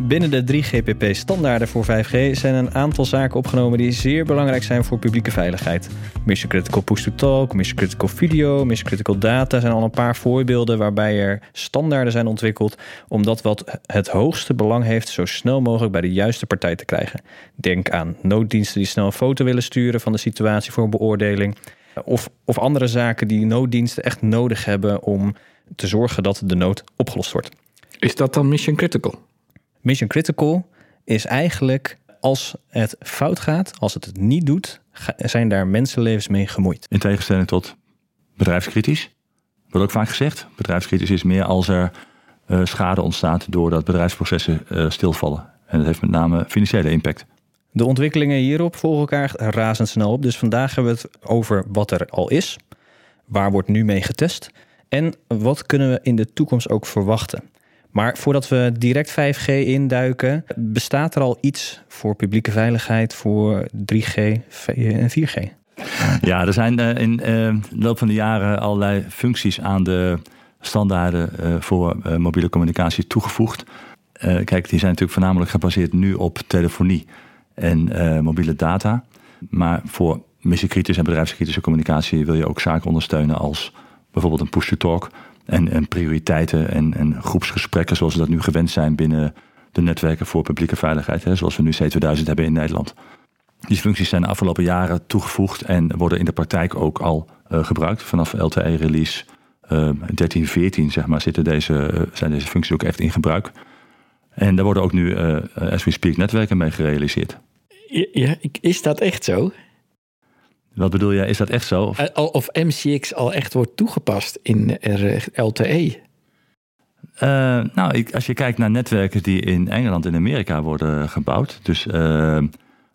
Binnen de 3GPP-standaarden voor 5G zijn een aantal zaken opgenomen die zeer belangrijk zijn voor publieke veiligheid. Mission Critical Push-to-Talk, Mission Critical Video, Mission Critical Data zijn al een paar voorbeelden waarbij er standaarden zijn ontwikkeld om dat wat het hoogste belang heeft zo snel mogelijk bij de juiste partij te krijgen. Denk aan nooddiensten die snel een foto willen sturen van de situatie voor beoordeling. Of, of andere zaken die nooddiensten echt nodig hebben om te zorgen dat de nood opgelost wordt. Is dat dan mission critical? Mission critical is eigenlijk als het fout gaat, als het het niet doet, zijn daar mensenlevens mee gemoeid. In tegenstelling tot bedrijfskritisch. Wordt ook vaak gezegd. Bedrijfskritisch is meer als er uh, schade ontstaat doordat bedrijfsprocessen uh, stilvallen. En dat heeft met name financiële impact. De ontwikkelingen hierop volgen elkaar razendsnel op. Dus vandaag hebben we het over wat er al is. Waar wordt nu mee getest? En wat kunnen we in de toekomst ook verwachten? Maar voordat we direct 5G induiken, bestaat er al iets voor publieke veiligheid voor 3G en 4G? Ja, er zijn eh, in eh, de loop van de jaren allerlei functies aan de standaarden eh, voor mobiele communicatie toegevoegd. kijk, die zijn natuurlijk voornamelijk gebaseerd nu op telefonie en mobiele data. Maar voor missiekritische en bedrijfskritische communicatie wil je ook zaken ondersteunen als bijvoorbeeld een push-to-talk en, en prioriteiten en, en groepsgesprekken zoals we dat nu gewend zijn binnen de netwerken voor publieke veiligheid, hè, zoals we nu C2000 hebben in Nederland. Die functies zijn de afgelopen jaren toegevoegd en worden in de praktijk ook al uh, gebruikt. Vanaf LTE release uh, 13, 14 zeg maar, zitten deze, uh, zijn deze functies ook echt in gebruik. En daar worden ook nu, as we speak, netwerken mee gerealiseerd. Ja, is dat echt zo? Wat bedoel je, is dat echt zo? Of, eh, of MCX al echt wordt toegepast in LTE? Uh, eh, nou, als je kijkt naar netwerken die in Engeland en Amerika worden gebouwd, dus uh,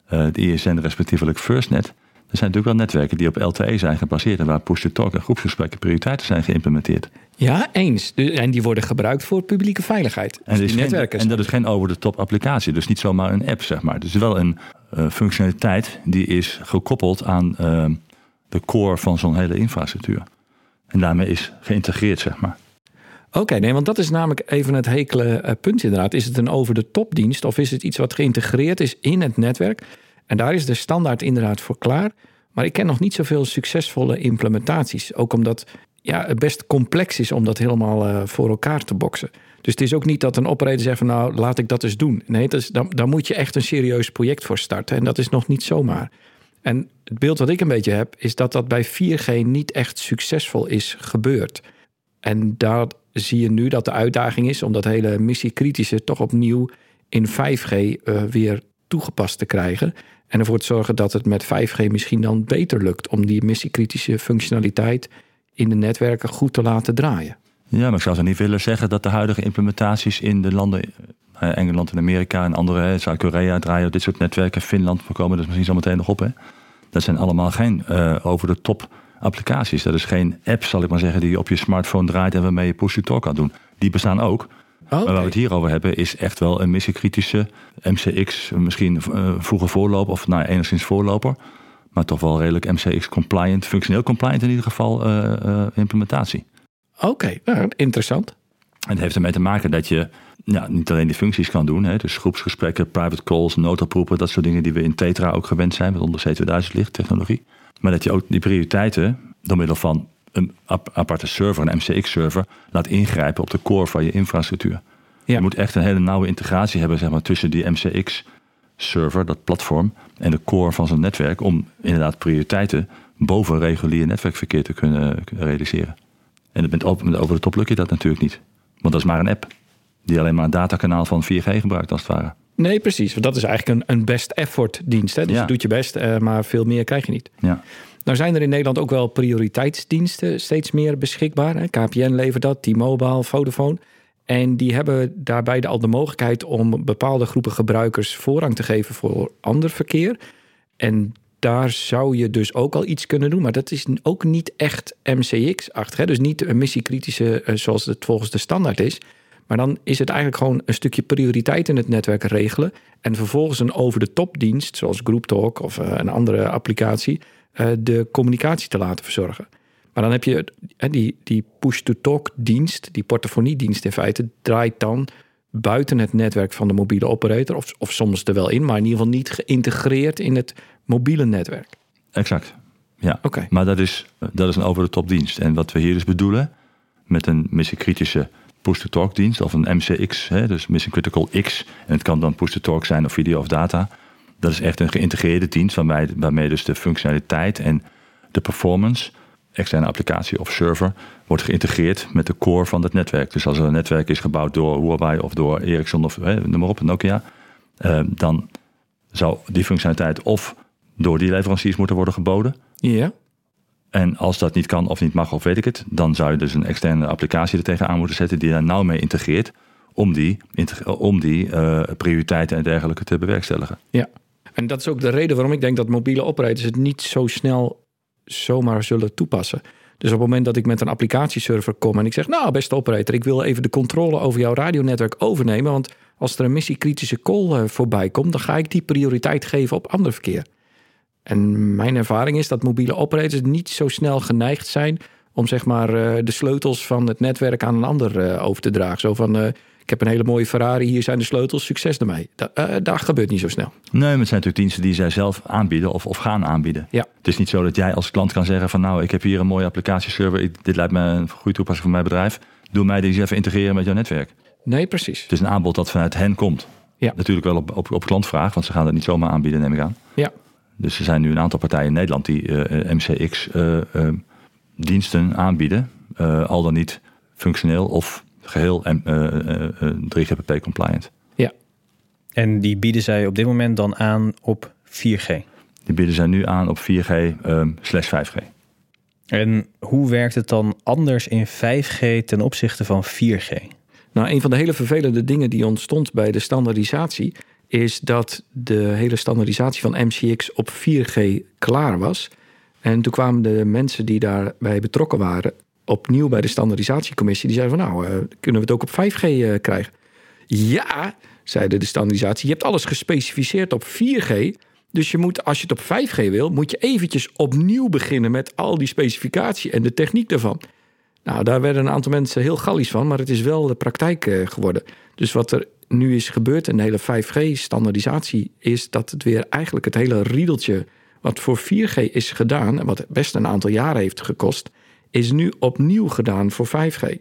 de ISN respectievelijk FirstNet, er zijn natuurlijk wel netwerken die op LTE zijn gebaseerd en waar push-to-talk en groepsgesprekken prioriteiten zijn geïmplementeerd. Ja, eens. En die worden gebruikt voor publieke veiligheid. En, dus netwerken en dat is geen over-the-top applicatie, dus niet zomaar een app, zeg maar. Dus wel een uh, functionaliteit die is gekoppeld aan uh, de core van zo'n hele infrastructuur. En daarmee is geïntegreerd, zeg maar. Oké, nee, want dat is namelijk even het hekele uh, punt inderdaad. Is het een over-de-top dienst of is het iets wat geïntegreerd is in het netwerk? En daar is de standaard inderdaad voor klaar. Maar ik ken nog niet zoveel succesvolle implementaties. Ook omdat ja, het best complex is om dat helemaal uh, voor elkaar te boksen. Dus het is ook niet dat een operator zegt van nou laat ik dat eens doen. Nee, dat is, dan, dan moet je echt een serieus project voor starten. En dat is nog niet zomaar. En het beeld wat ik een beetje heb is dat dat bij 4G niet echt succesvol is gebeurd. En daar zie je nu dat de uitdaging is om dat hele missiekritische toch opnieuw in 5G uh, eh, weer toegepast te krijgen. En ervoor te zorgen dat het met 5G misschien dan beter lukt om die missiekritische functionaliteit in de netwerken goed te laten draaien. Ja, maar ik zou zo niet willen zeggen dat de huidige implementaties in de landen, eh, Engeland en Amerika en andere, Zuid-Korea, draaien dit soort netwerken. Finland, we komen dus misschien zo meteen nog op. Hè. Dat zijn allemaal geen uh, over de top applicaties. Dat is geen app, zal ik maar zeggen, die je op je smartphone draait en waarmee je push-to-talk kan doen. Die bestaan ook. Maar waar we het hier over hebben, is echt wel een missiekritische MCX, misschien uh, vroeger voorloper of nou, enigszins voorloper. Maar toch wel redelijk MCX-compliant, functioneel compliant in ieder geval uh, uh, implementatie. Oké, nou, interessant. En het heeft ermee te maken dat je ja, niet alleen die functies kan doen. Hè, dus groepsgesprekken, private calls, noodoproepen, dat soort dingen die we in Tetra ook gewend zijn, met onder C2000 ligt technologie. Maar dat je ook die prioriteiten door middel van een aparte server, een MCX-server, laat ingrijpen op de core van je infrastructuur. Ja. Je moet echt een hele nauwe integratie hebben zeg maar, tussen die MCX-server, dat platform, en de core van zo'n netwerk, om inderdaad prioriteiten boven regulier netwerkverkeer te kunnen realiseren. En met over de top lukt je dat natuurlijk niet. Want dat is maar een app die alleen maar een datakanaal van 4G gebruikt als het ware. Nee, precies. Want dat is eigenlijk een, een best effort dienst. Hè? Dus je doet je best, uh, maar veel meer krijg je niet. Ja. Nou zijn er in Nederland ook wel prioriteitsdiensten steeds meer beschikbaar. KPN levert dat, T-Mobile, Vodafone. En die hebben daarbij al de mogelijkheid om bepaalde groepen gebruikers voorrang te geven voor ander verkeer. En daar zou je dus ook al iets kunnen doen. Maar dat is ook niet echt MCX-achtig. Dus niet missiekritische uh, zoals het volgens de standaard is. Maar dan is het eigenlijk gewoon een stukje prioriteit in het netwerk regelen. En vervolgens een over-de-top dienst, zoals GroupTalk of uh, een andere applicatie, de communicatie te laten verzorgen. Maar dan heb je die, die push-to-talk dienst, die portefeuilledienst in feite, draait dan buiten het netwerk van de mobiele operator. Of, of soms er wel in, maar in ieder geval niet geïntegreerd in het mobiele netwerk. Exact. Ja, oké. maar dat is, dat is een over-de-top dienst. En wat we hier dus bedoelen met een missiekritische push-to-talk dienst of een MCX, hè, dus Mission Critical X. En het kan dan push-to-talk zijn of video of data. Dat is echt een geïntegreerde dienst waarmee, waarmee dus de functionaliteit en de performance, externe applicatie of server, wordt geïntegreerd met de core van het netwerk. Dus als er een netwerk is gebouwd door Huawei of door Ericsson of hè, noem maar op, Nokia, eh, dan zou die functionaliteit of door die leveranciers moeten worden geboden. Ja. En als dat niet kan of niet mag of weet ik het, dan zou je dus een externe applicatie er tegenaan moeten zetten die daar nauw mee integreert om die, om die uh, prioriteiten en dergelijke te bewerkstelligen. Ja, en dat is ook de reden waarom ik denk dat mobiele operators het niet zo snel zomaar zullen toepassen. Dus op het moment dat ik met een applicatieserver kom en ik zeg, nou beste operator, ik wil even de controle over jouw radionetwerk overnemen, want als er een missiekritische call uh, voorbij komt, dan ga ik die prioriteit geven op ander verkeer. En mijn ervaring is dat mobiele operators niet zo snel geneigd zijn om zeg maar uh, de sleutels van het netwerk aan een ander uh, over te dragen. Zo van, ik heb een hele mooie Ferrari, hier zijn de sleutels, succes ermee. Da dat gebeurt niet zo snel. Nee, maar het zijn natuurlijk diensten die zij zelf aanbieden of, of gaan aanbieden. Ja. Het is niet zo dat jij als klant kan zeggen van nou, ik heb hier een mooie applicatieserver, ik, dit lijkt me een goede toepassing voor mijn bedrijf. Doe mij deze even integreren met jouw netwerk. Nee, precies. Het is een aanbod dat vanuit hen komt. Ja. Natuurlijk wel op, op, op klantvraag, want ze gaan dat niet zomaar aanbieden, neem ik aan. Ja. Dus er zijn nu een aantal partijen in Nederland die uh, MCX-diensten uh, aanbieden. al dan niet functioneel of geheel 3GPP compliant. Ja. En die bieden zij op dit moment dan aan op 4G? Die bieden zij nu aan op 4G slash 5G. En hoe werkt het dan anders in 5G ten opzichte van 4G? Nou, een van de hele vervelende dingen die ontstond bij de standaardisatie is dat de hele standaardisatie van MCX op 4G klaar was. En toen kwamen de mensen die daarbij betrokken waren opnieuw bij de standaardisatiecommissie. Die zeiden van nou, uh, kunnen we het ook op 5G uh, krijgen? Ja, zeide de standaardisatie. Je hebt alles gespecificeerd op 4G. Dus je moet, als je het op 5G wil, moet je eventjes opnieuw beginnen met al die specificatie en de techniek daarvan. Nou, daar werden een aantal mensen heel gallisch van, maar het is wel de praktijk uh, geworden. Dus wat er nu is gebeurd in de hele 5G-standaardisatie, is dat het weer eigenlijk het hele riedeltje wat voor 4G is gedaan, en wat best een aantal jaren heeft gekost, is nu opnieuw gedaan voor 5G.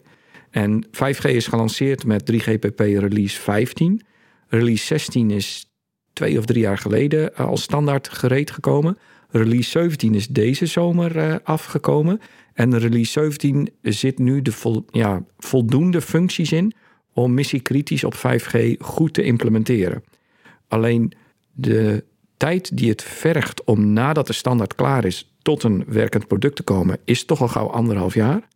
En 5G is gelanceerd met 3GPP release 15. Release 16 is twee of drie jaar geleden al standaard gereed gekomen. Release 17 is deze zomer uh, afgekomen. En release 17 zit nu de vol, ja, voldoende functies in om missiekritisch op 5G goed te implementeren. Alleen de tijd die het vergt om nadat de standaard klaar is tot een werkend product te komen, is toch al gauw anderhalf jaar.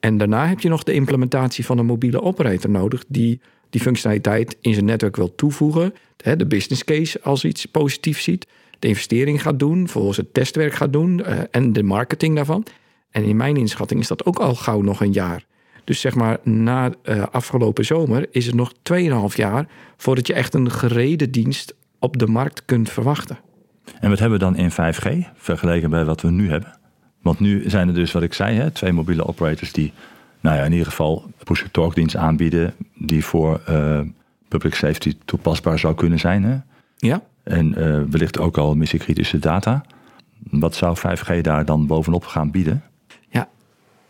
En daarna heb je nog de implementatie van een mobiele operator nodig die die functionaliteit in zijn netwerk wil toevoegen, de business case als iets positiefs ziet, de investering gaat doen, volgens het testwerk gaat doen uh, en de marketing daarvan. En in mijn inschatting is dat ook al gauw nog een jaar. Dus zeg maar, na uh, afgelopen zomer is het nog 2,5 jaar voordat je echt een gereden dienst op de markt kunt verwachten. En wat hebben we dan in 5G vergeleken bij wat we nu hebben? Want nu zijn er dus, wat ik zei, hè, twee mobiele operators die, nou ja, in ieder geval push-to-talk dienst aanbieden, die voor uh, public safety toepasbaar zou kunnen zijn. Hè? Ja. En uh, wellicht ook al missiekritische data. Wat zou 5G daar dan bovenop gaan bieden? Ja,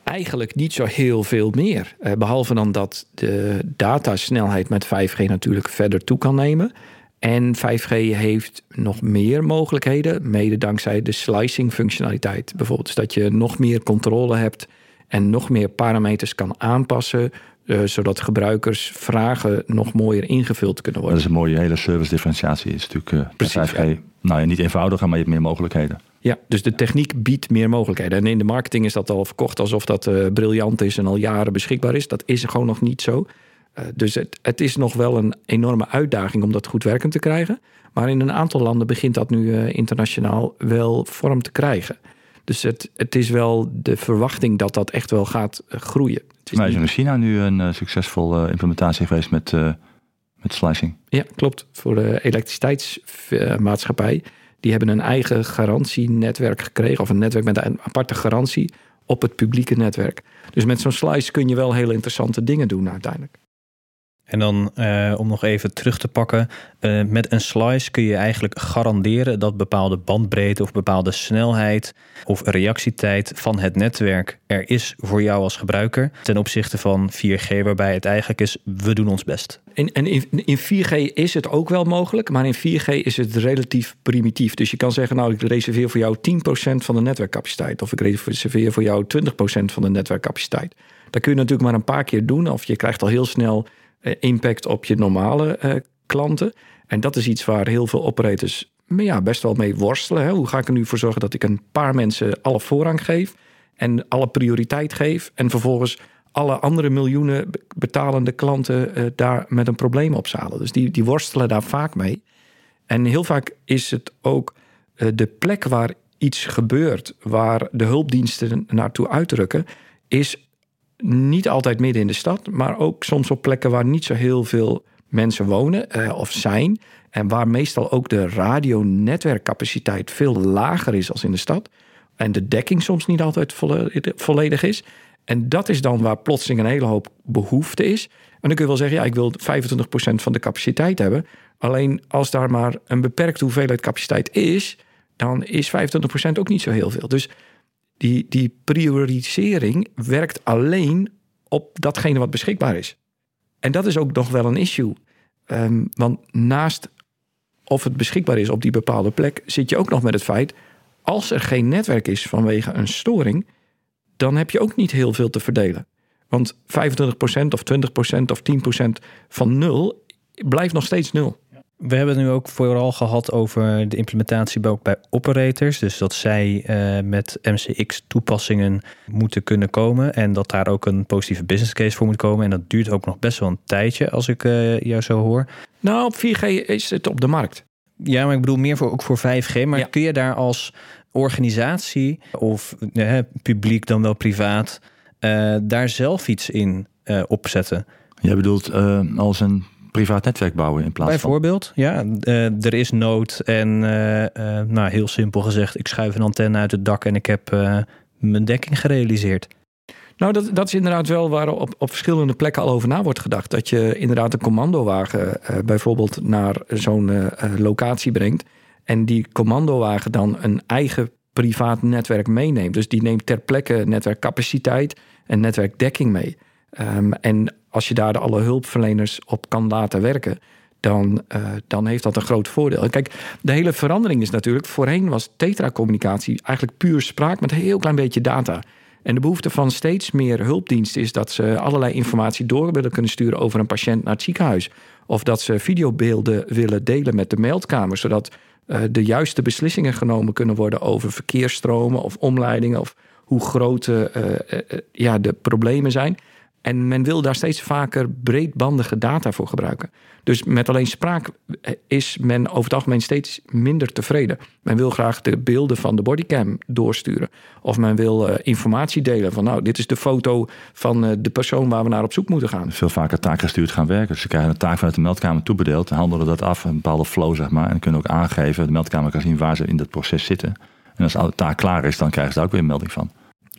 eigenlijk niet zo heel veel meer. Uh, behalve dan dat de datasnelheid met 5G natuurlijk verder toe kan nemen. En 5G heeft nog meer mogelijkheden, mede dankzij de slicing functionaliteit. Bijvoorbeeld dus dat je nog meer controle hebt en nog meer parameters kan aanpassen, uh, zodat gebruikers vragen nog mooier ingevuld kunnen worden. Dat is een mooie hele service differentiatie. is natuurlijk uh, Precies, 5G ja. nou ja, niet eenvoudiger, maar je hebt meer mogelijkheden. Ja, dus de techniek biedt meer mogelijkheden. En in de marketing is dat al verkocht alsof dat uh, briljant is en al jaren beschikbaar is. Dat is gewoon nog niet zo. Uh, dus het, het is nog wel een enorme uitdaging om dat goed werkend te krijgen. Maar in een aantal landen begint dat nu uh, internationaal wel vorm te krijgen. Dus het, het is wel de verwachting dat dat echt wel gaat uh, groeien. Het is maar is in China nu een succesvolle implementatie geweest met, met slicing? Ja, klopt. Voor de elektriciteitsmaatschappij. Die hebben een eigen garantienetwerk gekregen. Of een netwerk met een aparte garantie op het publieke netwerk. Dus met zo'n slice kun je wel hele interessante dingen doen uiteindelijk. En dan uh, om nog even terug te pakken. Uh, met een slice kun je eigenlijk garanderen dat bepaalde bandbreedte of bepaalde snelheid of reactietijd van het netwerk er is voor jou als gebruiker. Ten opzichte van 4G, waarbij het eigenlijk is: we doen ons best. En, in, in 4G is het ook wel mogelijk, maar in 4G is het relatief primitief. Dus je kan zeggen: Nou, ik reserveer voor jou 10% van de netwerkcapaciteit. Of ik reserveer voor jou 20% van de netwerkcapaciteit. Dat kun je natuurlijk maar een paar keer doen, of je krijgt al heel snel eh, impact op je normale uh, klanten. En dat is iets waar heel veel operators ja, best wel mee worstelen. Hè? Hoe ga ik er nu voor zorgen dat ik een paar mensen alle voorrang geef en alle prioriteit geef en vervolgens alle andere miljoenen betalende klanten uh, daar met een probleem op zalen. Dus die, die worstelen daar vaak mee. En heel vaak is het ook de plek waar iets gebeurt, waar de hulpdiensten naartoe uitdrukken, is niet altijd midden in de stad, maar ook soms op plekken waar niet zo heel veel mensen wonen uh, of zijn. En waar meestal ook de radionetwerkcapaciteit veel lager is als in de stad. En de dekking soms niet altijd volledig is. En dat is dan waar plotseling een hele hoop behoefte is. En dan kun je wel zeggen, ja, ik wil 25% van de capaciteit hebben. Alleen als daar maar een beperkte hoeveelheid capaciteit is, dan is 25% ook niet zo heel veel. Dus die, die priorisering werkt alleen op datgene wat beschikbaar is. En dat is ook nog wel een issue. Um, want naast of het beschikbaar is op die bepaalde plek, zit je ook nog met het feit, als er geen netwerk is vanwege een storing, dan heb je ook niet heel veel te verdelen. Want 25% of 20% of 10% van nul blijft nog steeds nul. We hebben het nu ook vooral gehad over de implementatie ook bij operators. Dus dat zij uh, met MCX-toepassingen moeten kunnen komen. En dat daar ook een positieve business case voor moet komen. En dat duurt ook nog best wel een tijdje, als ik uh, jou zo hoor. Nou, op 4G is het op de markt. Ja, maar ik bedoel meer voor, ook voor 5G. Maar ja. kun je daar als organisatie of uh, publiek dan wel privaat... daar zelf iets in opzetten? Jij bedoelt als een privaat netwerk bouwen in plaats Bijvoorbeeld, van... ja. Uh, er is nood en uh, uh, nou, heel simpel gezegd... ik schuif een antenne uit het dak en ik heb mijn dekking gerealiseerd. Nou, dat, dat is inderdaad wel waar op, op verschillende plekken al over na wordt gedacht. Dat je inderdaad een commandowagen bijvoorbeeld naar zo'n locatie brengt... en die commandowagen dan een eigen privaat netwerk meeneemt. Dus die neemt ter plekke netwerkcapaciteit en netwerkdekking mee... Um, en als je daar alle hulpverleners op kan laten werken, dan, uh, dan heeft dat een groot voordeel. kijk, de hele verandering is natuurlijk... voorheen was tetra-communicatie eigenlijk puur spraak met een heel klein beetje data. En de behoefte van steeds meer hulpdiensten is dat ze allerlei informatie door willen kunnen sturen over een patiënt naar het ziekenhuis. Of dat ze videobeelden willen delen met de meldkamer, zodat uh, de juiste beslissingen genomen kunnen worden over verkeersstromen of omleidingen of hoe groot uh, ja, de problemen zijn. En men wil daar steeds vaker breedbandige data voor gebruiken. Dus met alleen spraak is men over het algemeen steeds minder tevreden. Men wil graag de beelden van de bodycam doorsturen. Of men wil uh, informatie delen van nou, dit is de foto van uh, de persoon waar we naar op zoek moeten gaan. Veel vaker taakgestuurd gaan werken. Dus ze krijgen een taak vanuit de meldkamer toebedeeld. Handelen dat af, een bepaalde flow zeg maar. En kunnen ook aangeven, de meldkamer kan zien waar ze in dat proces zitten. En als de taak klaar is, dan krijgen ze daar ook weer een melding van.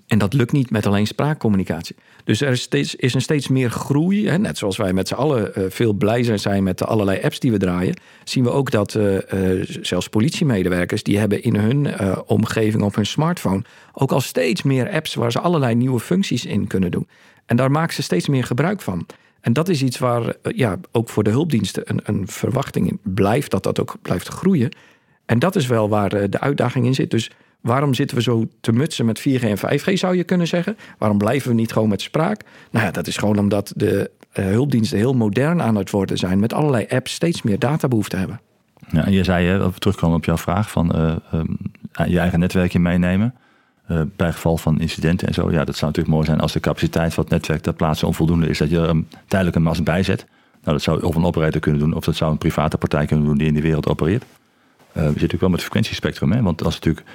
En dat lukt niet met alleen spraakcommunicatie. Dus er is, steeds, is een steeds meer groei. Hè, net zoals wij met z'n allen uh, veel blij zijn met de allerlei apps die we draaien. Zien we ook dat uh, uh, zelfs politiemedewerkers... die hebben in hun omgeving op hun smartphone... ook al steeds meer apps waar ze allerlei nieuwe functies in kunnen doen. En daar maken ze steeds meer gebruik van. En dat is iets waar ja, ook voor de hulpdiensten een, een verwachting in blijft... dat dat ook blijft groeien. En dat is wel waar de uitdaging in zit. Dus Waarom zitten we zo te mutsen met 4G en 5G, zou je kunnen zeggen? Waarom blijven we niet gewoon met spraak? Nou ja, dat is gewoon omdat de uh, hulpdiensten heel modern aan het worden zijn... met allerlei apps steeds meer databehoeften hebben. Ja, en je zei, hè, terugkomen op jouw vraag van uh, um, je eigen netwerkje meenemen. Uh, bij geval van incidenten en zo. Ja, dat zou natuurlijk mooi zijn als de capaciteit van het netwerk ter plaatse onvoldoende is. Dat je er tijdelijk een mast bij zet. Nou, dat zou of een operator kunnen doen, of dat zou een private partij kunnen doen die in die wereld opereert. Uh, we zitten natuurlijk wel met frequentiespectrum, hè? want als natuurlijk,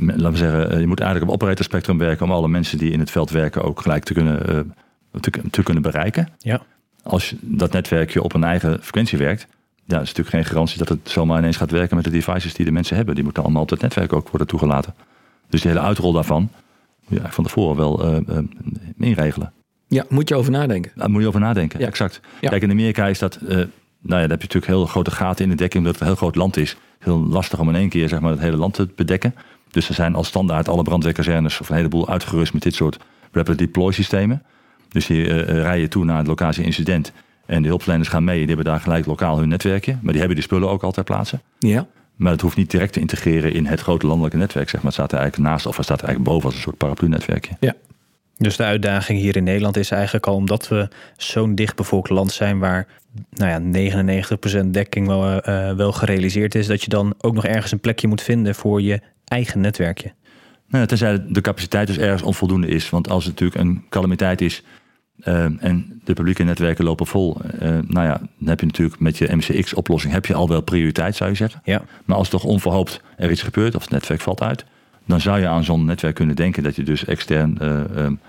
laten we zeggen, je moet eigenlijk op operatorspectrum werken om alle mensen die in het veld werken ook gelijk te kunnen, uh, te, te, kunnen bereiken. Ja. Als dat netwerkje op een eigen frequentie werkt, ja, is natuurlijk geen garantie dat het zomaar ineens gaat werken met de devices die de mensen hebben. Die moeten allemaal op het netwerk ook worden toegelaten. Dus die hele uitrol daarvan, ja, van tevoren wel uh, uh, inregelen. Ja, moet je over nadenken. Daar moet je over nadenken, ja. exact. Ja. Kijk, in Amerika is dat, uh, nou ja, daar heb je natuurlijk heel grote gaten in de dekking, omdat het een heel groot land is. Heel lastig om in één keer zeg maar, het hele land te bedekken. Dus er zijn als standaard alle brandweerkazernes of een heleboel uitgerust met dit soort rapid deploy systemen. Dus hier rij je toe naar het locatie incident. En de hulpverleners gaan mee, die hebben daar gelijk lokaal hun netwerkje. Maar die hebben die spullen ook altijd plaatsen. Ja. Maar het hoeft niet direct te integreren in het grote landelijke netwerk. Zeg maar. Het staat er eigenlijk naast of het staat er eigenlijk boven als een soort paraplu-netwerkje. Ja. Dus de uitdaging hier in Nederland is eigenlijk al omdat we zo'n dichtbevolkt land zijn waar nou ja, 99% dekking wel, uh, wel gerealiseerd is, dat je dan ook nog ergens een plekje moet vinden voor je eigen netwerkje. Nou, tenzij de capaciteit dus ergens onvoldoende is. Want als het natuurlijk een calamiteit is uh, en de publieke netwerken lopen vol. Uh, nou ja, dan heb je natuurlijk met je MCX-oplossing heb je al wel prioriteit, zou je zeggen. Ja. Maar als toch onverhoopt er iets gebeurt of het netwerk valt uit, dan zou je aan zo'n netwerk kunnen denken dat je dus extern uh, um,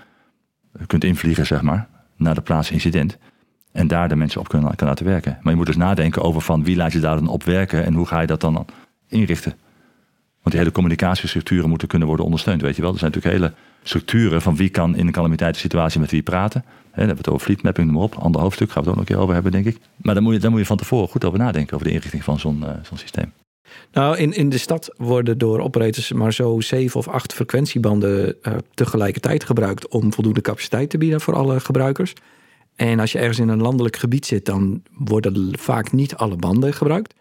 kunt invliegen, zeg maar, naar de plaats incident. En daar de mensen op kunnen, kan laten werken. Maar je moet dus nadenken over van wie laat je daar dan op werken en hoe ga je dat dan inrichten. Want die hele communicatiestructuren moeten kunnen worden ondersteund, weet je wel. Er zijn natuurlijk hele structuren van wie kan in een calamiteitssituatie met wie praten. He, hebben we het over fleet mapping, noem op. Ander hoofdstuk gaan we het ook nog een keer over hebben, denk ik. Maar dan moet je, moet je van tevoren goed over nadenken over de inrichting van zo'n uh, zo'n systeem. Nou, in, in de stad worden door operators maar zo zeven of acht frequentiebanden uh, tegelijkertijd gebruikt om voldoende capaciteit te bieden voor alle gebruikers. En als je ergens in een landelijk gebied zit, dan worden vaak niet alle banden gebruikt.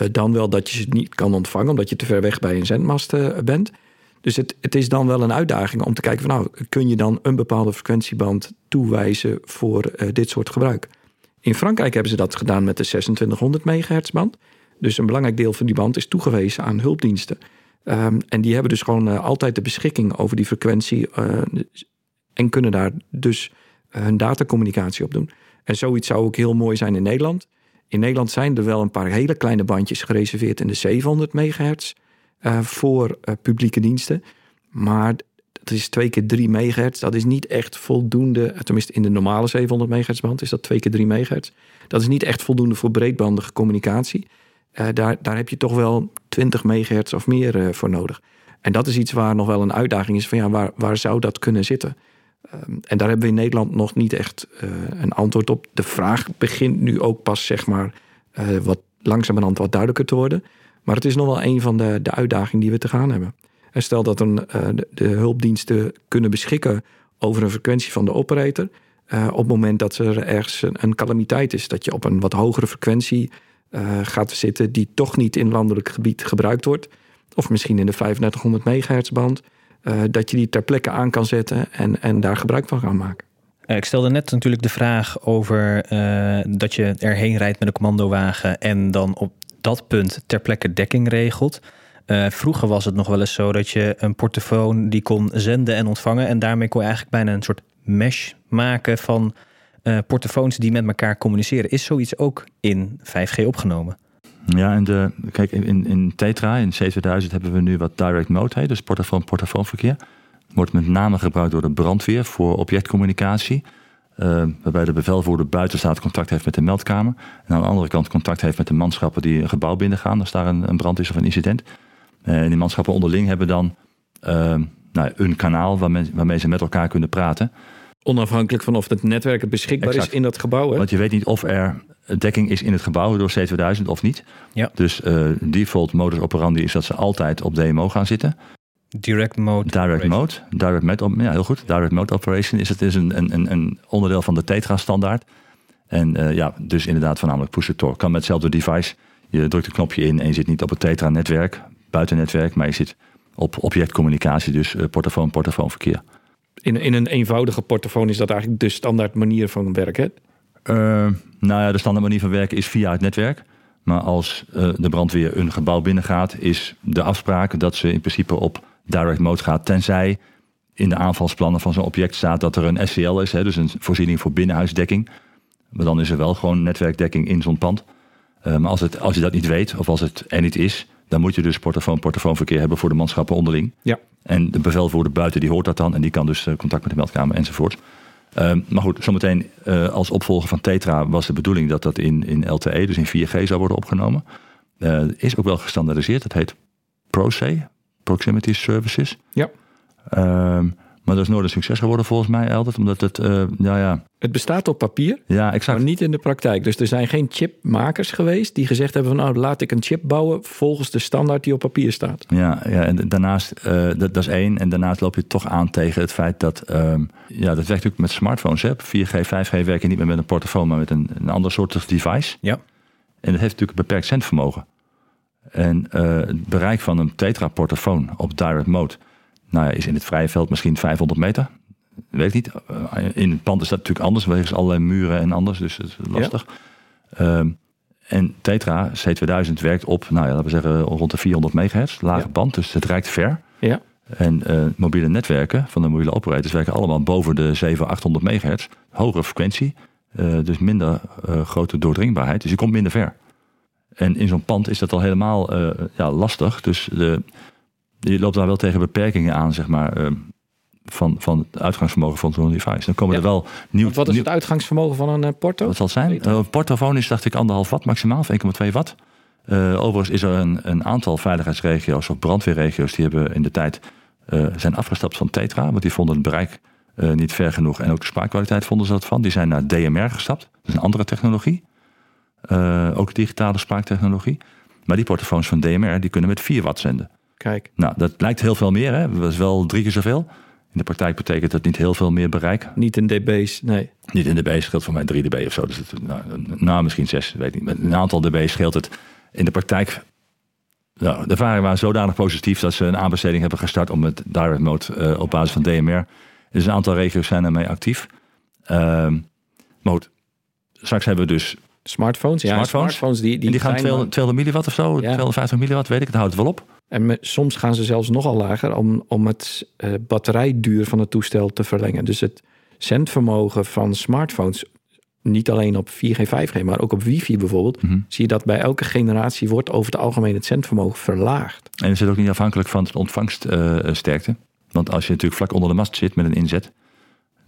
Uh, dan wel dat je ze niet kan ontvangen, omdat je te ver weg bij een zendmast bent. Dus het, het is dan wel een uitdaging om te kijken van nou, kun je dan een bepaalde frequentieband toewijzen voor uh, dit soort gebruik. In Frankrijk hebben ze dat gedaan met de 2600 MHz band. Dus een belangrijk deel van die band is toegewezen aan hulpdiensten. Um, en die hebben dus gewoon altijd de beschikking over die frequentie en kunnen daar dus hun datacommunicatie op doen. En zoiets zou ook heel mooi zijn in Nederland. In Nederland zijn er wel een paar hele kleine bandjes gereserveerd in de 700 MHz uh, voor uh, publieke diensten. Maar dat is twee keer 3 megahertz. Dat is niet echt voldoende. Tenminste, in de normale 700 megahertz band is dat twee keer 3 megahertz. Dat is niet echt voldoende voor breedbandige communicatie. Daar, daar heb je toch wel 20 megahertz of meer voor nodig. En dat is iets waar nog wel een uitdaging is van ja, waar, waar zou dat kunnen zitten? Um, en daar hebben we in Nederland nog niet echt een antwoord op. De vraag begint nu ook pas, zeg maar, wat langzamerhand wat duidelijker te worden. Maar het is nog wel een van de, de uitdagingen die we te gaan hebben. En stel dat een, uh, de, hulpdiensten kunnen beschikken over een frequentie van de operator. Uh, op het moment dat er ergens een, calamiteit is, dat je op een wat hogere frequentie uh, gaat zitten, die toch niet in landelijk gebied gebruikt wordt. Of misschien in de 3500 megahertz band. Dat je die ter plekke aan kan zetten en, en daar gebruik van kan maken. Ik stelde net natuurlijk de vraag over dat je erheen rijdt met een commandowagen en dan op dat punt ter plekke dekking regelt. Vroeger was het nog wel eens zo dat je een portofoon die kon zenden en ontvangen. En daarmee kon je eigenlijk bijna een soort mesh maken van uh, portofoons die met elkaar communiceren. Is zoiets ook in 5G opgenomen? Ja, en de, kijk, in, in Tetra, in C2000 hebben we nu wat direct mode, heet, dus portofoon-portofoonverkeer. Wordt met name gebruikt door de brandweer voor objectcommunicatie. Uh, waarbij de bevelvoerder buiten staat contact heeft met de meldkamer. En aan de andere kant contact heeft met de manschappen die een gebouw binnengaan als daar een, een brand is of een incident. Uh, en die manschappen onderling hebben dan uh, nou, een kanaal waarmee, waarmee, ze met elkaar kunnen praten. Onafhankelijk van of het netwerk beschikbaar exact. is in dat gebouw. Hè? Want je weet niet of er dekking is in het gebouw door C2000 of niet. Ja. Dus default modus operandi is dat ze altijd op DMO gaan zitten. Direct mode. Direct mode. Direct mode. Ja, heel goed. Direct mode operation is het is een, een, een onderdeel van de Tetra standaard. En uh, ja, dus inderdaad voornamelijk push to. Kan met hetzelfde device. Je drukt een knopje in en je zit niet op het Tetra netwerk, buitennetwerk, maar je zit op objectcommunicatie, dus uh, portofoon, portofoonverkeer. In, in een eenvoudige portofoon is dat eigenlijk de standaard manier van werken? Uh, nou ja, de standaard manier van werken is via het netwerk. Maar als uh, de brandweer een gebouw binnengaat, is de afspraak dat ze in principe op direct mode gaat. Tenzij in de aanvalsplannen van zo'n object staat dat er een SCL is, hè, dus een voorziening voor binnenhuisdekking. Maar dan is er wel gewoon netwerkdekking in zo'n pand. Uh, maar als, het, als je dat niet weet, of als het er niet is, dan moet je dus portofoon-portofoonverkeer hebben voor de manschappen onderling. Ja. En de bevelvoerder buiten, die hoort dat dan en die kan dus uh, contact met de meldkamer enzovoort. Uh, maar goed, zometeen uh, als opvolger van Tetra was de bedoeling dat dat in, in LTE, dus in 4G, zou worden opgenomen. Uh, is ook wel gestandaardiseerd. Dat heet ProC, Proximity Services. Ja. Ehm, maar dat is nooit een succes geworden volgens mij, Eldert. Omdat het, uh, ja, ja. Het bestaat op papier, ja, exact. maar niet in de praktijk. Dus er zijn geen chipmakers geweest die gezegd hebben van... nou, laat ik een chip bouwen volgens de standaard die op papier staat. Ja, ja en daarnaast, uh, dat, dat, is één. En daarnaast loop je toch aan tegen het feit dat... Um, ja, dat werkt natuurlijk met smartphones. Hè. 4G, 5G werken niet meer met een portofoon, maar met een, een ander soort device. Ja. En dat heeft natuurlijk een beperkt zendvermogen. En uh, het bereik van een tetra-portofoon op direct mode nou ja, is in het vrije veld misschien 500 meter. Weet ik niet. In het pand is dat natuurlijk anders, wegens allerlei muren en anders, dus het is lastig. Ja. Um, en Tetra C2000 werkt op, nou ja, laten we zeggen rond de 400 megahertz, lage ja. band, dus het reikt ver. Ja. En uh, mobiele netwerken van de mobiele operators werken allemaal boven de 700, 800 megahertz. Hogere frequentie, uh, dus minder uh, grote doordringbaarheid. Dus je komt minder ver. En in zo'n pand is dat al helemaal ja, lastig. Dus de, je loopt daar wel tegen beperkingen aan, zeg maar, uh, van, van het uitgangsvermogen van zo'n device. Dan komen ja. er wel nieuw. Wat is nieuw, het uitgangsvermogen van een uh, porto? Wat zal het zijn? Uh, een portofoon is, dacht ik, anderhalf watt maximaal, of 1,2 watt. Uh, overigens is er een, een, aantal veiligheidsregio's of brandweerregio's die hebben in de tijd zijn afgestapt van Tetra, want die vonden het bereik niet ver genoeg en ook de spraakkwaliteit vonden ze dat van. Die zijn naar DMR gestapt, dat is een andere technologie. ook digitale spraaktechnologie. Maar die portofoons van DMR die kunnen met 4 watt zenden. Kijk. Nou, dat lijkt heel veel meer. Hè? Dat is wel drie keer zoveel. In de praktijk betekent dat niet heel veel meer bereik. Niet in dB's, nee. Niet in dB scheelt voor mij 3 dB of zo. Dus het, nou, nou, misschien 6, weet ik niet. Met een aantal dB scheelt het. In de praktijk, nou, de ervaringen waren zodanig positief dat ze een aanbesteding hebben gestart om met direct mode uh, op basis van DMR. Dus een aantal regio's zijn ermee actief. Uh, maar goed, straks hebben we dus Smartphones, ja. Smartphones, smartphones die, die, en die gaan 200, 200 milliwatt of zo, ja. 250 milliwatt, weet ik, het houdt wel op. En me, soms gaan ze zelfs nogal lager om, om het uh, batterijduur van het toestel te verlengen. Dus het zendvermogen van smartphones, niet alleen op 4G, 5G, maar ook op wifi bijvoorbeeld, Mhm. mm -hmm. zie je dat bij elke generatie wordt over het algemeen het zendvermogen verlaagd. En is het ook niet afhankelijk van de ontvangststerkte? Uh, Want als je natuurlijk vlak onder de mast zit met een inzet,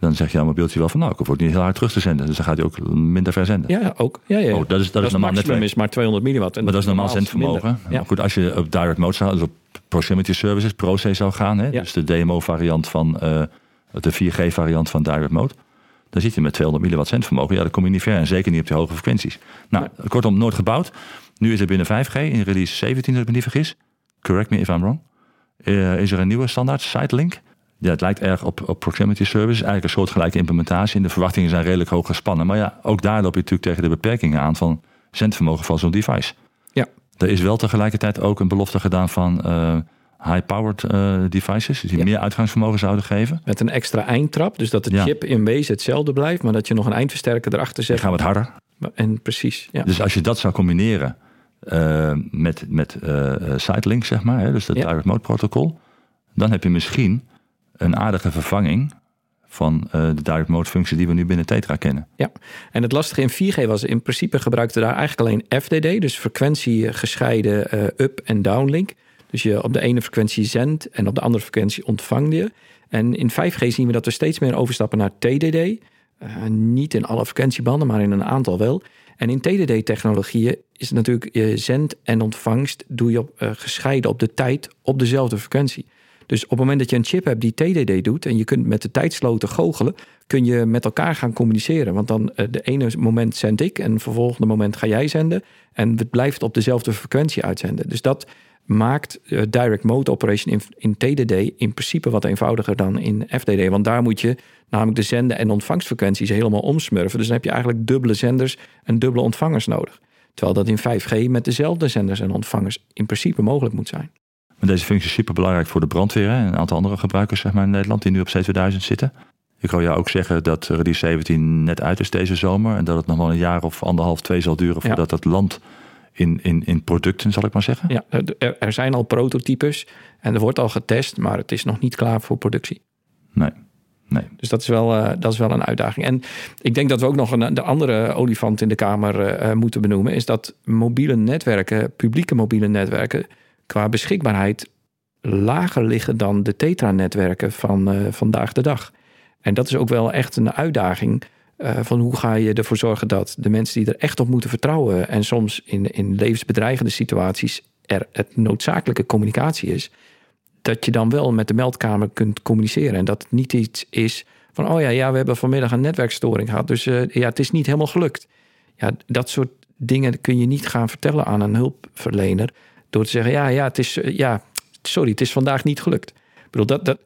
dan zeg je aan mobieltje wel van nou, ik hoef ook niet heel hard terug te zenden. Dus dan gaat hij ook minder ver zenden. Ja, ook. Ja, ja. Oh, dat is, dat, dat is normaal netwerk. is maar 200 milliwatt. En maar dat is normaal zendvermogen. Ja. Maar goed, als je op direct mode zou, dus op proximity services, ProC zou gaan, hè, ja. dus de DMO variant van uh, de 4G variant van direct mode, dan zit je met 200 milliwatt zendvermogen. Ja, dan kom je niet ver en zeker niet op die hoge frequenties. Nou, kortom, nooit gebouwd. Nu is het binnen 5G, in release 17 als ik me niet vergis. Correct me if I'm wrong. Uh, is er een nieuwe standaard, Sitelink. Ja, het lijkt erg op, op proximity services. Eigenlijk een soortgelijke implementatie. En de verwachtingen zijn redelijk hoog gespannen. Maar ja, ook daar loop je natuurlijk tegen de beperkingen aan van zendvermogen van zo'n device. Ja. Er is wel tegelijkertijd ook een belofte gedaan van uh, high-powered uh, devices. Die ja. meer uitgangsvermogen zouden geven. Met een extra eindtrap. Dus dat de ja. chip in wezen hetzelfde blijft. Maar dat je nog een eindversterker erachter zet. Die gaan wat harder. En precies, ja. Dus als je dat zou combineren uh, met, met Sitelink, zeg maar. Hè, dus dat direct mode protocol. Dan heb je misschien een aardige vervanging van uh, de direct mode functie die we nu binnen Tetra kennen. Ja, en het lastige in 4G was in principe gebruikte daar eigenlijk alleen FDD, dus frequentie gescheiden uh, up- en downlink. Dus je op de ene frequentie zendt en op de andere frequentie ontvang je. En in 5G zien we dat we steeds meer overstappen naar TDD. Uh, niet in alle frequentiebanden, maar in een aantal wel. En in TDD-technologieën is het natuurlijk je zend en ontvangst doe je op, gescheiden op de tijd op dezelfde frequentie. Dus op het moment dat je een chip hebt die TDD doet en je kunt met de tijdsloten goochelen, kun je met elkaar gaan communiceren. Want dan uh, de ene moment zend ik en volgende moment ga jij zenden. En het blijft op dezelfde frequentie uitzenden. Dus dat maakt uh, direct mode operation in, in TDD in principe wat eenvoudiger dan in FDD. Want daar moet je namelijk de zenden- en ontvangstfrequenties helemaal omsmurfen. Dus dan heb je eigenlijk dubbele zenders en dubbele ontvangers nodig. Terwijl dat in 5G met dezelfde zenders en ontvangers in principe mogelijk moet zijn. Maar deze functie is super belangrijk voor de brandweer en een aantal andere gebruikers zeg maar, in Nederland die nu op C2000 zitten. Ik wil jou ook zeggen dat release 17 net uit is deze zomer en dat het nog wel een jaar of anderhalf, twee zal duren voordat ja. dat land in, in, in producten, zal ik maar zeggen? Ja, er, er zijn al prototypes en er wordt al getest, maar het is nog niet klaar voor productie. Nee. Nee. Dus dat is, wel, uh, dat is wel een uitdaging. En ik denk dat we ook nog een, de andere olifant in de Kamer uh, moeten benoemen, is dat mobiele netwerken, publieke mobiele netwerken, qua beschikbaarheid lager liggen dan de Tetra-netwerken van uh, vandaag de dag. En dat is ook wel echt een uitdaging. Uh, van hoe ga je ervoor zorgen dat de mensen die er echt op moeten vertrouwen en soms in, in levensbedreigende situaties er het noodzakelijke communicatie is, dat je dan wel met de meldkamer kunt communiceren. En dat het niet iets is van, oh ja, ja we hebben vanmiddag een netwerkstoring gehad, dus uh, ja, het is niet helemaal gelukt. Ja, dat soort dingen kun je niet gaan vertellen aan een hulpverlener door te zeggen, ja, ja, het is, ja, sorry, het is vandaag niet gelukt. Ik bedoel, dat, dat,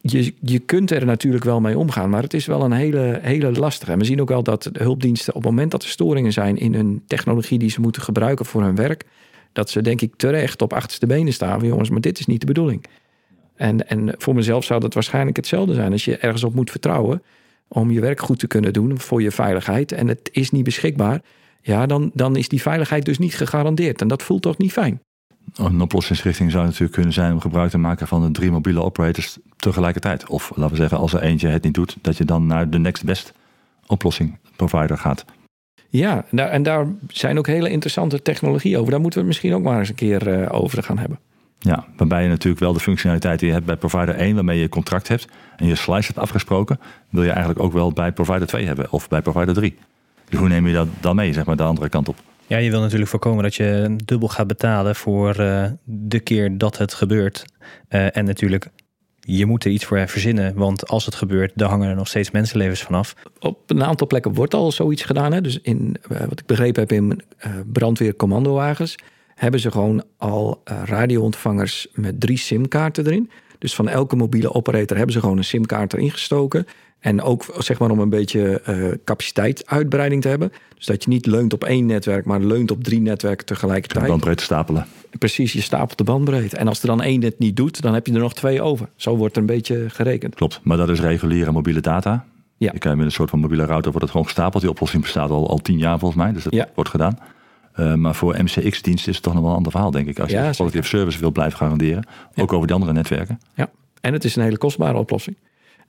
je, je kunt er natuurlijk wel mee omgaan, maar het is wel een hele, hele lastige. En we zien ook wel dat de hulpdiensten op het moment dat er storingen zijn in hun technologie die ze moeten gebruiken voor hun werk, dat ze denk ik terecht op achterste benen staan. Van, jongens, maar dit is niet de bedoeling. En, en voor mezelf zou dat waarschijnlijk hetzelfde zijn. Als je ergens op moet vertrouwen om je werk goed te kunnen doen voor je veiligheid en het is niet beschikbaar, ja, dan, dan is die veiligheid dus niet gegarandeerd. En dat voelt toch niet fijn. Een oplossingsrichting zou natuurlijk kunnen zijn om gebruik te maken van de drie mobiele operators tegelijkertijd. Of laten we zeggen, als er eentje het niet doet, dat je dan naar de next best oplossing provider gaat. Ja, en daar zijn ook hele interessante technologieën over. Daar moeten we het misschien ook maar eens een keer uh, over gaan hebben. Ja, waarbij je natuurlijk wel de functionaliteit die je hebt bij provider 1, waarmee je contract hebt en je slice hebt afgesproken, wil je eigenlijk ook wel bij provider 2 hebben of bij provider 3. Dus hoe neem je dat dan mee, zeg maar, de andere kant op? Ja, je wil natuurlijk voorkomen dat je dubbel gaat betalen voor uh, de keer dat het gebeurt. Uh, en natuurlijk, je moet er iets voor verzinnen, want als het gebeurt, dan hangen er nog steeds mensenlevens vanaf. Op een aantal plekken wordt al zoiets gedaan. Hè? Dus in, uh, wat ik begrepen heb in brandweercommandowagens, hebben ze gewoon al radioontvangers met drie simkaarten erin. Dus van elke mobiele operator hebben ze gewoon een simkaart erin gestoken. En ook zeg maar om een beetje uh, capaciteitsuitbreiding te hebben. Dus dat je niet leunt op één netwerk, maar leunt op drie netwerken tegelijkertijd. De bandbreedte stapelen. Precies, je stapelt de bandbreedte. En als er dan één het niet doet, dan heb je er nog twee over. Zo wordt er een beetje gerekend. Klopt, maar dat is reguliere mobiele data. Ja. Je kan met een soort van mobiele router wordt het gewoon gestapeld. Die oplossing bestaat al, al tien jaar volgens mij, dus dat ja. wordt gedaan. Uh, maar voor MCX-diensten is het toch nog wel een ander verhaal, denk ik. Als je ja, quality of service wil blijven garanderen. Ook over die andere netwerken. Ja, en het is een hele kostbare oplossing.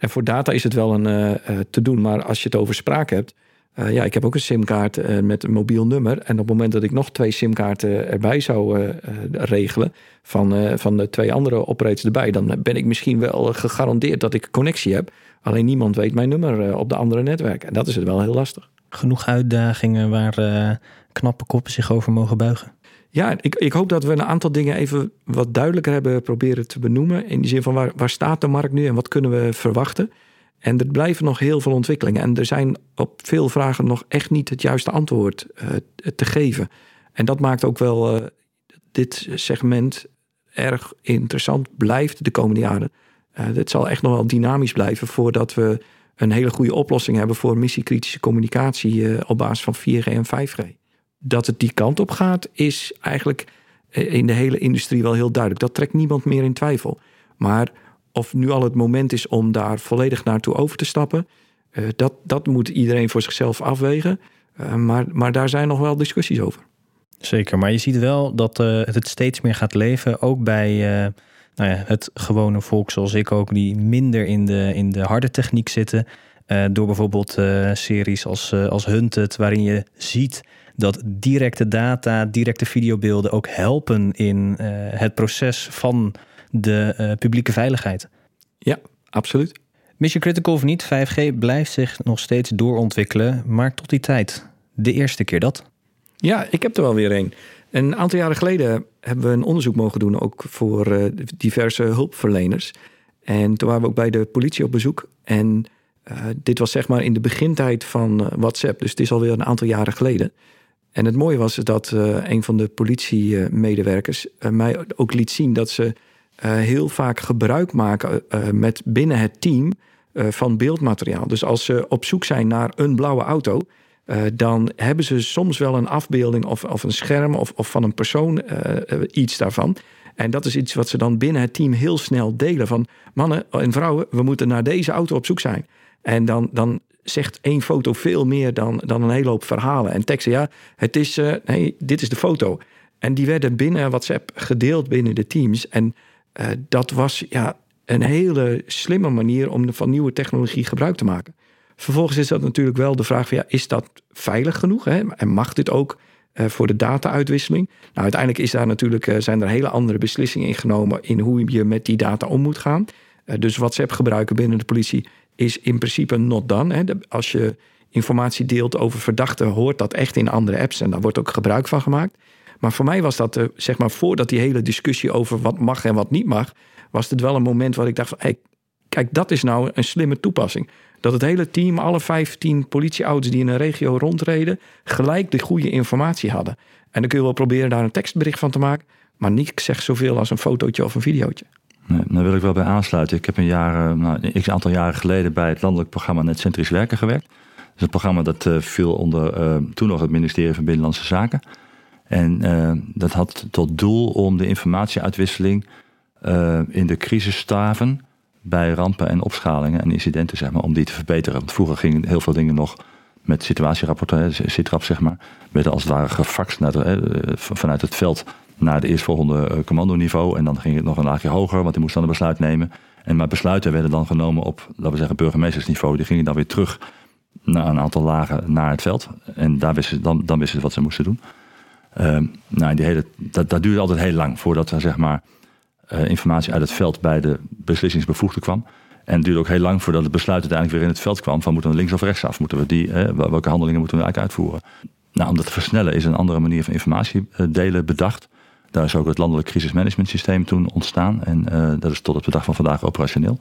En voor data is het wel een uh, te doen. Maar als je het over spraak hebt. Uh, ja, ik heb ook een simkaart uh, met een mobiel nummer. En op het moment dat ik nog twee simkaarten erbij zou regelen. Van, van de twee andere operators erbij. Dan ben ik misschien wel gegarandeerd dat ik connectie heb. Alleen niemand weet mijn nummer op de andere netwerken. En dat is het wel heel lastig. Genoeg uitdagingen waar knappe koppen zich over mogen buigen. Ja, ik, ik hoop dat we een aantal dingen even wat duidelijker hebben proberen te benoemen. In die zin van waar, waar staat de markt nu en wat kunnen we verwachten? En er blijven nog heel veel ontwikkelingen. En er zijn op veel vragen nog echt niet het juiste antwoord uh, te geven. En dat maakt ook wel uh, dit segment erg interessant blijft de komende jaren. Uh, dit zal echt nog wel dynamisch blijven voordat we een hele goede oplossing hebben voor missiekritische communicatie op basis van 4G en 5G dat het die kant op gaat, is eigenlijk eh, in de hele industrie wel heel duidelijk. Dat trekt niemand meer in twijfel. Maar of nu al het moment is om daar volledig naartoe over te stappen, uh, dat, dat moet iedereen voor zichzelf afwegen. Uh, maar, maar daar zijn nog wel discussies over. Zeker, maar je ziet wel dat het steeds meer gaat leven, ook bij nou ja, het gewone volk zoals ik ook, die minder in de, in de harde techniek zitten. door bijvoorbeeld series als, als Hunted, waarin je ziet dat directe data, directe videobeelden ook helpen in uh, het proces van de uh, publieke veiligheid. Ja, absoluut. Mission Critical of niet, 5G blijft zich nog steeds doorontwikkelen, maar tot die tijd, de eerste keer dat. Ja, ik heb er wel weer een. Een aantal jaren geleden hebben we een onderzoek mogen doen, ook voor uh, diverse hulpverleners. En toen waren we ook bij de politie op bezoek. En uh, dit was zeg maar in de begintijd van WhatsApp, dus het is alweer een aantal jaren geleden. En het mooie was dat uh, een van de politiemedewerkers uh, mij ook liet zien dat ze uh, heel vaak gebruik maken met binnen het team van beeldmateriaal. Dus als ze op zoek zijn naar een blauwe auto, dan hebben ze soms wel een afbeelding of, of een scherm of, of van een persoon iets daarvan. En dat is iets wat ze dan binnen het team heel snel delen van mannen en vrouwen, we moeten naar deze auto op zoek zijn. En dan, dan zegt één foto veel meer dan, dan een hele hoop verhalen en teksten. Ja, het is, uh, dit is de foto. En die werden binnen WhatsApp gedeeld binnen de teams. En uh, dat was ja, een hele slimme manier om van nieuwe technologie gebruik te maken. Vervolgens is dat natuurlijk wel de vraag van ja, is dat veilig genoeg? Hè? En mag dit ook uh, voor de data-uitwisseling? Nou, uiteindelijk is daar natuurlijk, zijn er hele andere beslissingen in genomen in hoe je met die data om moet gaan. Dus WhatsApp gebruiken binnen de politie is in principe not done. Hè? Als je informatie deelt over verdachten, hoort dat echt in andere apps en daar wordt ook gebruik van gemaakt. Maar voor mij was dat, zeg maar, voordat die hele discussie over wat mag en wat niet mag, was het wel een moment waar ik dacht van, kijk, dat is nou een slimme toepassing. Dat het hele team, alle 15 politieauto's die in een regio rondreden, gelijk de goede informatie hadden. En dan kun je wel proberen daar een tekstbericht van te maken, maar niks zegt zoveel als een fotootje of een videootje. Nee, daar wil ik wel bij aansluiten. Ik heb een, jaar, nou, een aantal jaren geleden bij het landelijk programma Netcentrisch Werken gewerkt. Dat is een programma dat uh, viel onder uh, toen nog het ministerie van Binnenlandse Zaken. En dat had tot doel om de informatieuitwisseling in de crisisstaven bij rampen en opschalingen en incidenten, zeg maar, om die te verbeteren. Want vroeger gingen heel veel dingen nog met situatierapporten, SITRAP, zeg maar, werden als het ware gefaxt naar vanuit het veld naar het eerstvolgende commandoniveau. En dan ging het nog een laagje hoger, want die moest dan een besluit nemen. En maar besluiten werden dan genomen op, laten we zeggen, burgemeestersniveau. Die gingen dan weer terug naar een aantal lagen naar het veld. En daar wisten, dan, dan wisten ze wat ze moesten doen. Uh, nou, die hele, dat, dat duurde altijd heel lang voordat er zeg maar, uh, informatie uit het veld bij de beslissingsbevoegde kwam. En duurde ook heel lang voordat het besluit uiteindelijk weer in het veld kwam. Van moeten we links of rechts af? Moeten we die, uh, welke handelingen moeten we eigenlijk uitvoeren? Nou, om dat te versnellen is een andere manier van informatie delen bedacht. Daar is ook het landelijk crisismanagement systeem toen ontstaan. En uh, dat is tot op de dag van vandaag operationeel.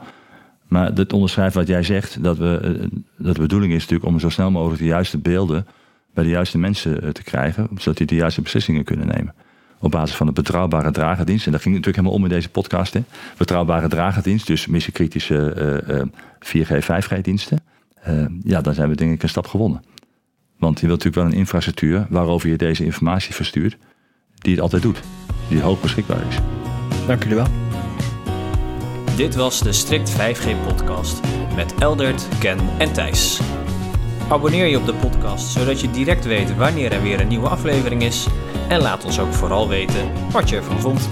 Maar het onderschrijft wat jij zegt, dat, we, dat de bedoeling is natuurlijk om zo snel mogelijk de juiste beelden bij de juiste mensen te krijgen, zodat die de juiste beslissingen kunnen nemen op basis van een betrouwbare dragerdienst. En dat ging natuurlijk helemaal om in deze podcast. Hè. Betrouwbare dragerdienst, dus missiekritische uh, uh, 4G, 5G-diensten. Uh, ja, dan zijn we denk ik een stap gewonnen. Want je wilt natuurlijk wel een infrastructuur waarover je deze informatie verstuurt, die het altijd doet, die hoog beschikbaar is. Dank jullie wel. Dit was de Strict 5G-podcast met Eldert, Ken en Thijs. Abonneer je op de podcast zodat je direct weet wanneer er weer een nieuwe aflevering is. En laat ons ook vooral weten wat je ervan vond.